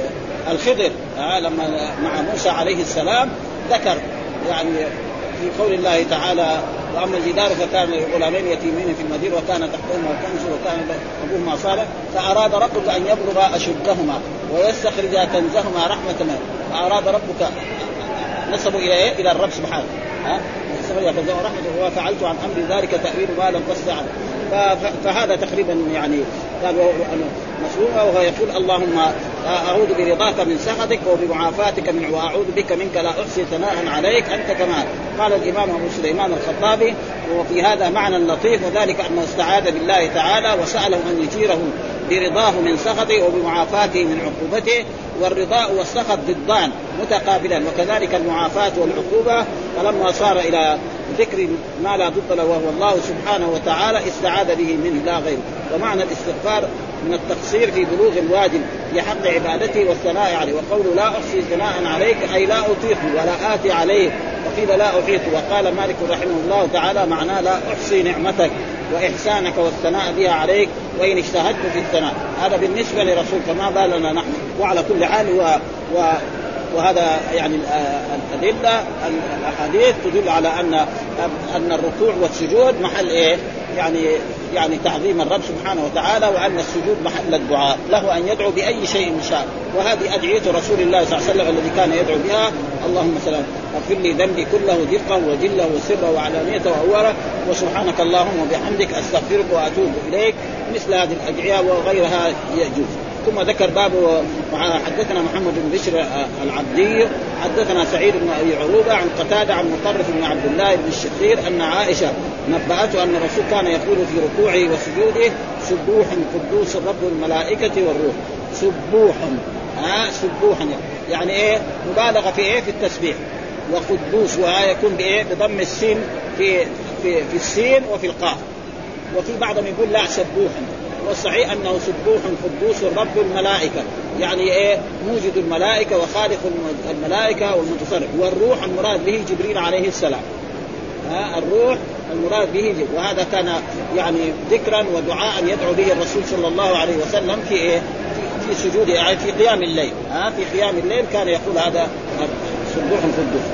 الخضر لما مع موسى عليه السلام ذكر يعني في قول الله تعالى وأما الجدار فكان غلامين يتيمين في المدينة وكان تحتهما كنز وكان أبوهما صالح فأراد ربك أن يبلغ أشدهما ويستخرج كنزهما رحمة. منه فأراد ربك نسبوا إلى إيه؟ إلى الرب سبحانه. ها؟ رحمة. وفعلت عن أمر ذلك تأويل ما لم تستطع فهذا تقريبا يعني قال مسلومة وهو يقول اللهم أعوذ برضاك من سخطك وبمعافاتك من وأعوذ بك منك لا أحصي ثناء عليك أنت كما قال الإمام أبو سليمان الخطابي وفي هذا معنى لطيف وذلك انه استعاذ بالله تعالى وسأله أن يجيره برضاه من سخطه وبمعافاته من عقوبته والرضاء والسخط ضدان متقابلان وكذلك المعافاة والعقوبة فلما صار إلى ذكر ما لا ضد له وهو الله سبحانه وتعالى استعاذ به منه لا غيره ومعنى الاستغفار من التقصير في بلوغ الواجب في حق عبادته والثناء عليه. وقوله لا أحصي ثناء عليك أي لا أطيق ولا اتي عليه وقيل لا أحيط. وقال مالك رحمه الله تعالى معناه لا أحصي نعمتك وإحسانك والثناء بها عليك وإن اجتهدت في الثناء. هذا بالنسبة لرسول فما بالنا نحن. وعلى كل حال و, و وهذا يعني الأدلة الأحاديث تدل على ان أن الركوع والسجود محل إيه؟ يعني يعني تعظيم الرب سبحانه وتعالى وأن السجود محل الدعاء له أن يدعو بأي شيء شاء وهذه أدعية رسول الله صلى الله عليه وسلم الذي كان يدعو بها. اللهم سلام. اغفر لي ذنبي كله دقا وجله وسرا وعلانية واولا وسبحانك اللهم وبحمدك أستغفرك وأتوب إليك. مثل هذه الأدعية وغيرها يجوز. ثم ذكر باب حدثنا محمد بن بشر العبدي حدثنا سعيد بن أبي عروبة عن قتادة عن مطرف بن عبد الله بن الشخير أن عائشة نبأته أن الرسول كان يقول في ركوعه وسجوده سبوح قدوس رب الملائكة والروح. سبوح ها؟ سبوح يعني إيه؟ مبالغة في إيه؟ في التسبيح. وقدوس ويكون بإيه؟ بضم السين في في في السين وفي القاف. وفي بعضهم يقول لا سبوح والصحيح أنه سبوح قدوس رب الملائكة. يعني إيه؟ موجد الملائكة وخالق الملائكة والمتصرف. والروح المراد به جبريل عليه السلام. ها؟ الروح المراد به جبريل. وهذا كان يعني ذكرا ودعاء يدعو به الرسول صلى الله عليه وسلم في إيه؟ في سجود يعني في قيام الليل. ها؟ في قيام الليل كان يقول هذا سبوح قدوس.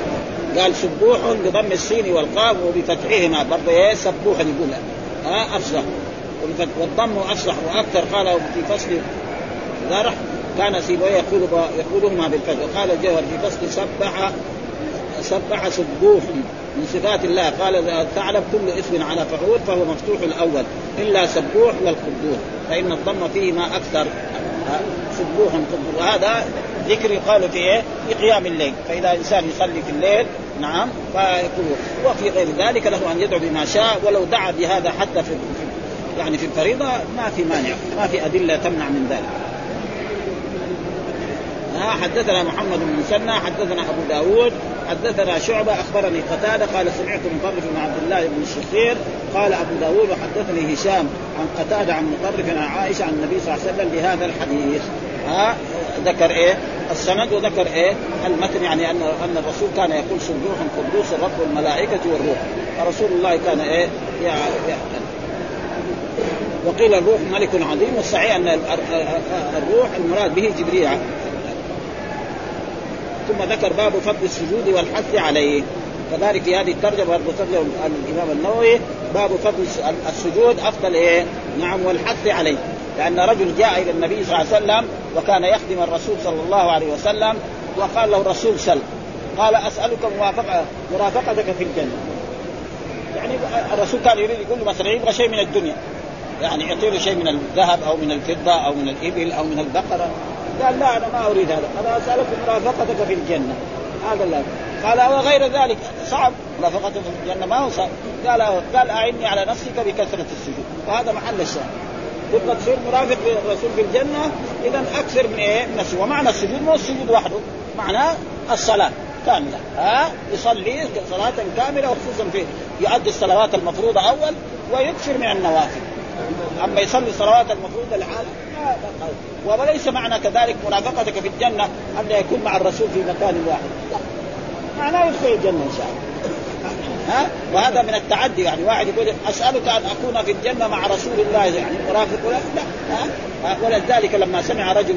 قال سبوح بضم السين والقاف وبفتحهما. برضه إيه؟ سبوح يقول. ها؟ افصح والضم أفصح وأكثر قال في فصل ذرح كان سيبويه يقول يقولهما بالفتح وقال الجوهر في فصل سبح سبح سبوح من صفات الله قال تعلم كل اسم على فعول فهو مفتوح الأول إلا سبوح والقدوس فإن الضم فيه ما أكثر سبوح قدوس وهذا ذكر يقال في إيه؟ في قيام الليل، فإذا إنسان يصلي في الليل نعم فيقول وفي غير ذلك له أن يدعو بما شاء ولو دعا بهذا حتى في يعني في الفريضة ما في مانع، ما في أدلة تمنع من ذلك. حدثنا محمد بن مسنى حدثنا أبو داود حدثنا شعبة أخبرني قتادة قال سمعت مطرف بن عبد الله بن الشخير قال أبو داود وحدثني هشام عن قتادة عن مطرف عن عائشة عن النبي صلى الله عليه وسلم بهذا الحديث. ها ذكر إيه؟ السند وذكر إيه؟ المتن يعني أن أن الرسول كان يقول سبوح قدوس الرب والملائكة والروح. فرسول الله كان إيه؟ يعني وقيل الروح ملك عظيم والصحيح أن الروح المراد به جبريل ثم ذكر باب فضل السجود والحث عليه. كذلك في هذه الترجمة برضه ترجمه الإمام النووي باب فضل السجود أفضل إيه؟ نعم والحث عليه. لأن رجل جاء إلى النبي صلى الله عليه وسلم وكان يخدم الرسول صلى الله عليه وسلم وقال له الرسول سل. قال أسألك موافقه مرافقتك في الجنة. يعني الرسول كان يريد يقول له مثلا يبغى شيء من الدنيا. يعني يعطي له شيء من الذهب أو من الفضة أو من الإبل أو من البقرة. قال لا أنا ما أريد هذا. أنا اسالك مرافقتك في الجنة. هذا لا. قال وغير ذلك. صعب. مرافقته في الجنة ما هو صعب. قال قال أعني على نفسك بكثرة السجود. وهذا محل الشاهد. تبغى تصير مرافق للرسول في الجنة إذا أكثر من إيه؟ من السجود. ومعنى السجود مو السجود وحده. معناه الصلاة كاملة. ها؟ يصلي صلاة كاملة وخصوصا في يؤدي الصلوات المفروضة أول ويكثر من النوافل. أما يصلي الصلوات المفروضة لحاله وليس معنى كذلك مرافقتك في الجنة أن يكون مع الرسول في مكان واحد. لا. معناه يدخل الجنة إن شاء الله. ها؟ وهذا من التعدي يعني. واحد يقول أسألك أن أكون في الجنة مع رسول الله يعني مرافق لا. ها؟ ولذلك لما سمع رجل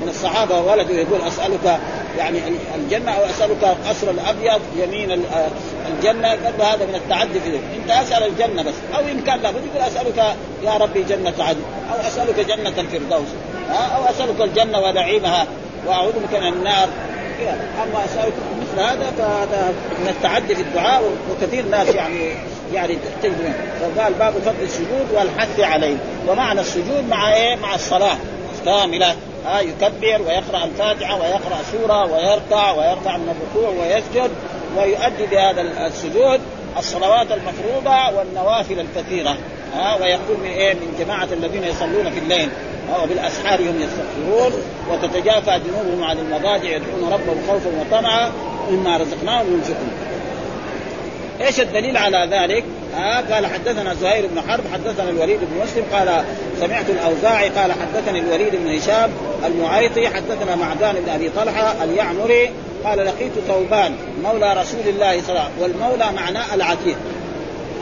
من الصحابة ولده يقول أسألك يعني الجنة أو أسألك القصر الأبيض يمين الجنة قال له هذا من التعدي في انت أسأل الجنة بس. أو إن كان لابد يقول أسألك يا ربي جنة عدن. أو أسألك جنة الفردوس. أو أسألك الجنة ونعيمها. وأعوذ بك من النار. أما أسألك مثل هذا فهذا من التعدي في الدعاء وكثير ناس يعني يعني تجد فقال باب فضل السجود والحث عليه. ومعنى السجود مع إيه؟ مع الصلاة كاملة. ها؟ يكبر ويقرأ الفاتحة ويقرأ سورة ويركع ويرفع من الركوع ويسجد. ويؤدي بهذا السجود الصلوات المفروضة والنوافل الكثيرة. ها ويقول من إيه؟ من جماعة الذين يصلون في الليل. وبالأسحار هم يستغفرون وتتجافى جنوبهم عن المضاجع يدعون ربهم خوفا وطمعا. مما رزقناهم ينفقون إيش الدليل على ذلك؟ آه قال حدثنا زهير بن حرب حدثنا الوليد بن مسلم قال سمعت الأوزاعي قال حدثني الوليد بن هشام المعيطي حدثنا معدان بن أبي طلحة اليعمري قال لقيت ثوبان مولى رسول الله صلى الله عليه وسلم والمولى معناه العتيق.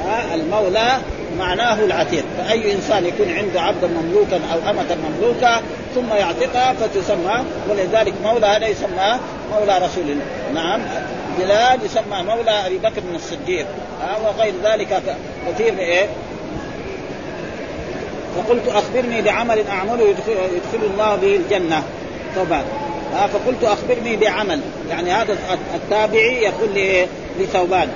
آه المولى معناه العتيق. فأي إنسان يكون عنده عبدا مملوكا أو أمة مملوكة ثم يعتقها فتسمى ولذلك مولى هذا يسمى مولى رسول الله. نعم. بلال يسمى مولى أبي بكر بن الصديق. آه وغير ذلك كثير من إيه؟ فقلت أخبرني بعمل أعمله يدخل, يدخل الله به الجنة. طبعا. آه فقلت أخبرني بعمل. يعني هذا التابعي يقول لثوبان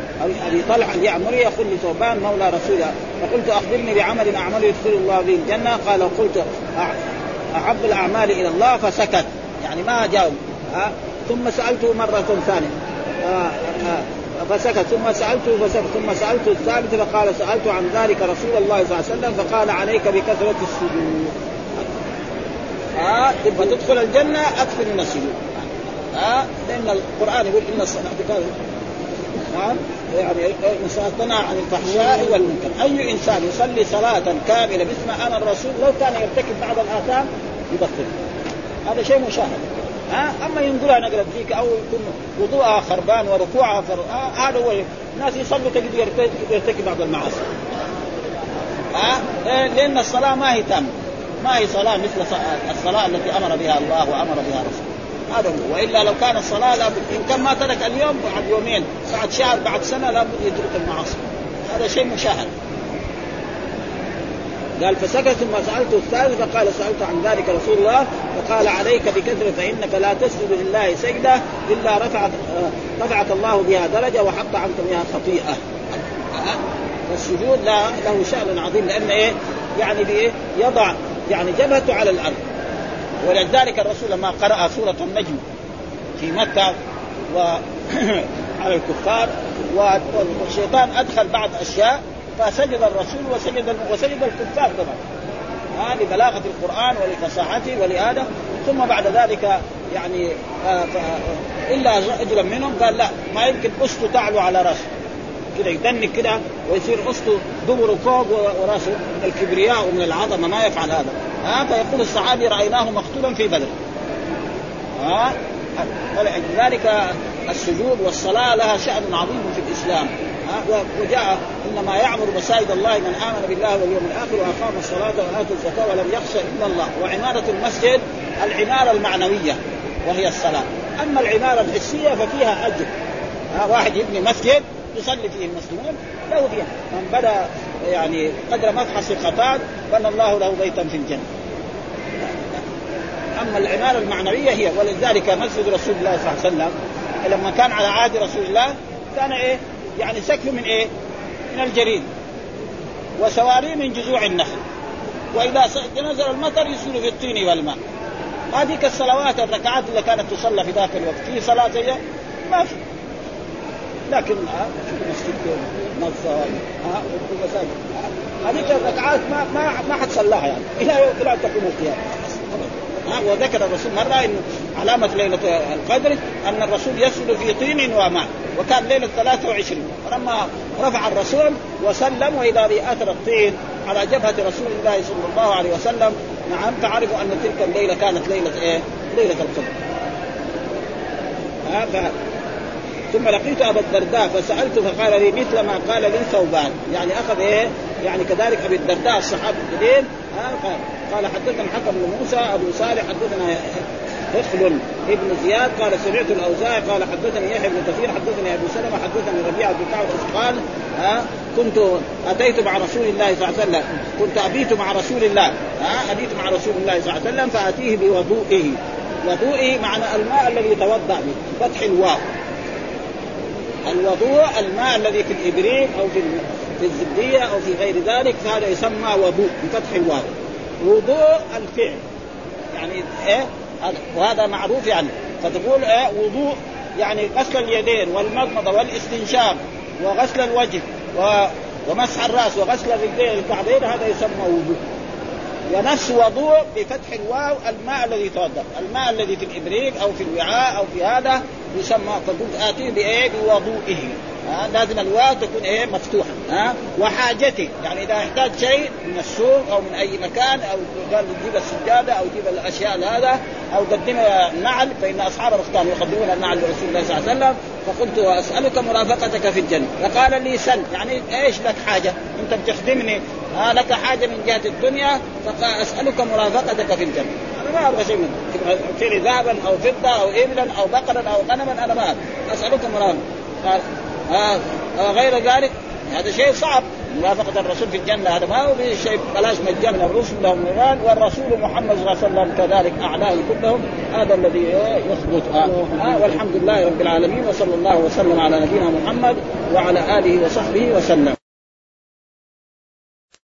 أبي طلحة اليعمري يقول لثوبان مولى رسول الله. فقلت أخبرني بعمل اعمله يدخل الله به الجنة. قال قلت أحب الأعمال إلى الله فسكت. يعني ما جاوب. آه ثم سألته مرة ثانية. آه آه فسكت. ثم سألته فسكت. ثم سألته الثالثة فقال سألت عن ذلك رسول الله صلى الله عليه وسلم فقال عليك بكثرة السجود. ها تبغى تدخل الجنة أكثر من السجود ها لأن القرآن يقول إن الصلاه كانت نعم يعني الإنسان تنهى عن الفحشاء والمنكر، أي إنسان يصلي صلاة كاملة باسم أنا الرسول لو كان يرتكب بعض الآثام يبطل. هذا شيء مشاهد. ها أما ينقلها نقلة ديك أو يكون وضوءها خربان وركوعها فر... هذا هو الناس يصلوا تجد يرتكب بعض المعاصي. ها لأن الصلاة ما هي تامة. ما هي صلاة مثل الصلاة التي أمر بها الله وأمر بها رسوله. هذا هو. وإلا لو كان الصلاة لابد إن كان ما ترك اليوم بعد يومين بعد شهر بعد سنة لابد يترك المعاصي. هذا شيء مشاهد. قال فسكت ثم سالته الثالث فقال سألت عن ذلك رسول الله فقال عليك بكثرة فإنك لا تسجد لله سجدة إلا رفعت رفعك الله بها درجة وحط عنك بها خطيئة. فالسجود له شأن عظيم لأن إيه؟ يعني بإيه؟ يضع يعني جبهته على الأرض. ولذلك الرسول لما قرأ سورة النجم في مكة وعلى الكفار والشيطان أدخل بعض أشياء فسجد الرسول وسجد وسجد الكفار طبعا آه لبلاغة القرآن ولفصاحته ولهذا ثم بعد ذلك يعني آه إلا رجلا منهم قال لا ما يمكن أسته تعلو على رأسه. كده يدنك كده ويصير استه دبره فوق وراسه من الكبرياء ومن العظمة ما يفعل هذا. ها فيقول الصحابي رأيناه مقتولا في بدر. ها؟ ولذلك السجود والصلاة لها شأن عظيم في الإسلام. وجاء إنما يعمر مساجد الله من آمن بالله واليوم الآخر وأقام الصلاة واتى الزكاة ولم يخشى إلا الله. وعمارة المسجد العمارة المعنوية وهي الصلاة. أما العمارة الحسية ففيها أجر. واحد يبني مسجد يصلي فيه المسلمون له فيها من بدا يعني قدر مفحص الخطاب بنى الله له بيتا في الجنة. أما العمارة المعنوية هي ولذلك مسجد رسول الله صلى الله عليه وسلم لما كان على عهد رسول الله كان إيه؟ يعني سقف من إيه؟ من الجريد وسواري من جذوع النخل. وإذا نزل المطر يصير في الطين والماء. هذيك الصلوات الركعات اللي كانت تصلى في ذاك الوقت في صلاة زي ما في. لكن مسجد ها مساجد هذيك الركعات ما ما ما حد صلاها يعني. إلى إلى أن تقوم القيامه وذكر الرسول مرة انه علامة ليلة القدر أن الرسول يسجد في طين وماء وكان ليلة 23 فلما رفع الرسول وسلم وإذا باثر الطين على جبهة رسول الله صلى الله عليه وسلم نعم تعرف أن تلك الليلة كانت ليلة إيه؟ ليلة القدر. ها ثم لقيت أبا الدرداء فسألته فقال لي مثل ما قال لي ثوبان. يعني أخذ إيه؟ يعني كذلك أبي الدرداء الصحابي الجليل. قال قال حدثنا حكم بن موسى أبو صالح حدثنا هخل ابن زياد قال سمعت الاوزاعي قال حدثني يحيى بن كثير حدثني أبو سلمة حدثني ربيعه بن كعب قال ها كنت أتيت مع رسول الله صلى الله عليه وسلم. كنت أبيت مع رسول الله. ها أبيت مع رسول الله صلى الله عليه وسلم فأتيه بوضوئه. وضوئه معنى الماء الذي يتوضأ به فتح الواو. الوضوء الماء الذي في الإبريق أو في في الزبدية أو في غير ذلك فهذا يسمى وضوء بفتح الواو. وضوء الفعل. يعني إيه؟ وهذا معروف يعني. فتقول إيه؟ وضوء. يعني غسل اليدين والمضمضة والاستنشاق وغسل الوجه و ومسح الرأس وغسل الرجلين الكعبين هذا يسمى وضوء. ونفس وضوء بفتح الواو الماء الذي يتوضأ، الماء الذي في الإبريق أو في الوعاء أو في هذا يسمى فقلت اتي بإيه؟ بوضوئه ها لازم الواو تكون إيه مفتوحة ها؟ وحاجته يعني إذا احتاج شيء من السوق أو من أي مكان أو قال يجيب السجادة أو يجيب الأشياء هذا أو قدم النعل فإن أصحاب الاختار يقدمون النعل لرسول الله صلى الله عليه وسلم فقلت أسألك مرافقتك في الجنة. فقال لي سل يعني إيش لك حاجة؟ أنت بتخدمني ها لك حاجة من جهة الدنيا فقال أسألك مرافقتك في الجنة. أنا ما أبغى شيء منك. اعطيني ذهبا أو فضة أو ابلا أو بقرا أو غنما أنا ما أسألك آه آه غير ذلك هذا شيء صعب. موافقة الرسول في الجنة هذا ما هو شيء بلاش مجانا الرسل لهم نيران والرسول محمد صلى الله عليه وسلم كذلك أعلاه كلهم. هذا الذي يثبت. آه. آه والحمد لله رب العالمين وصلى الله وسلم على نبينا محمد وعلى آله وصحبه وسلم.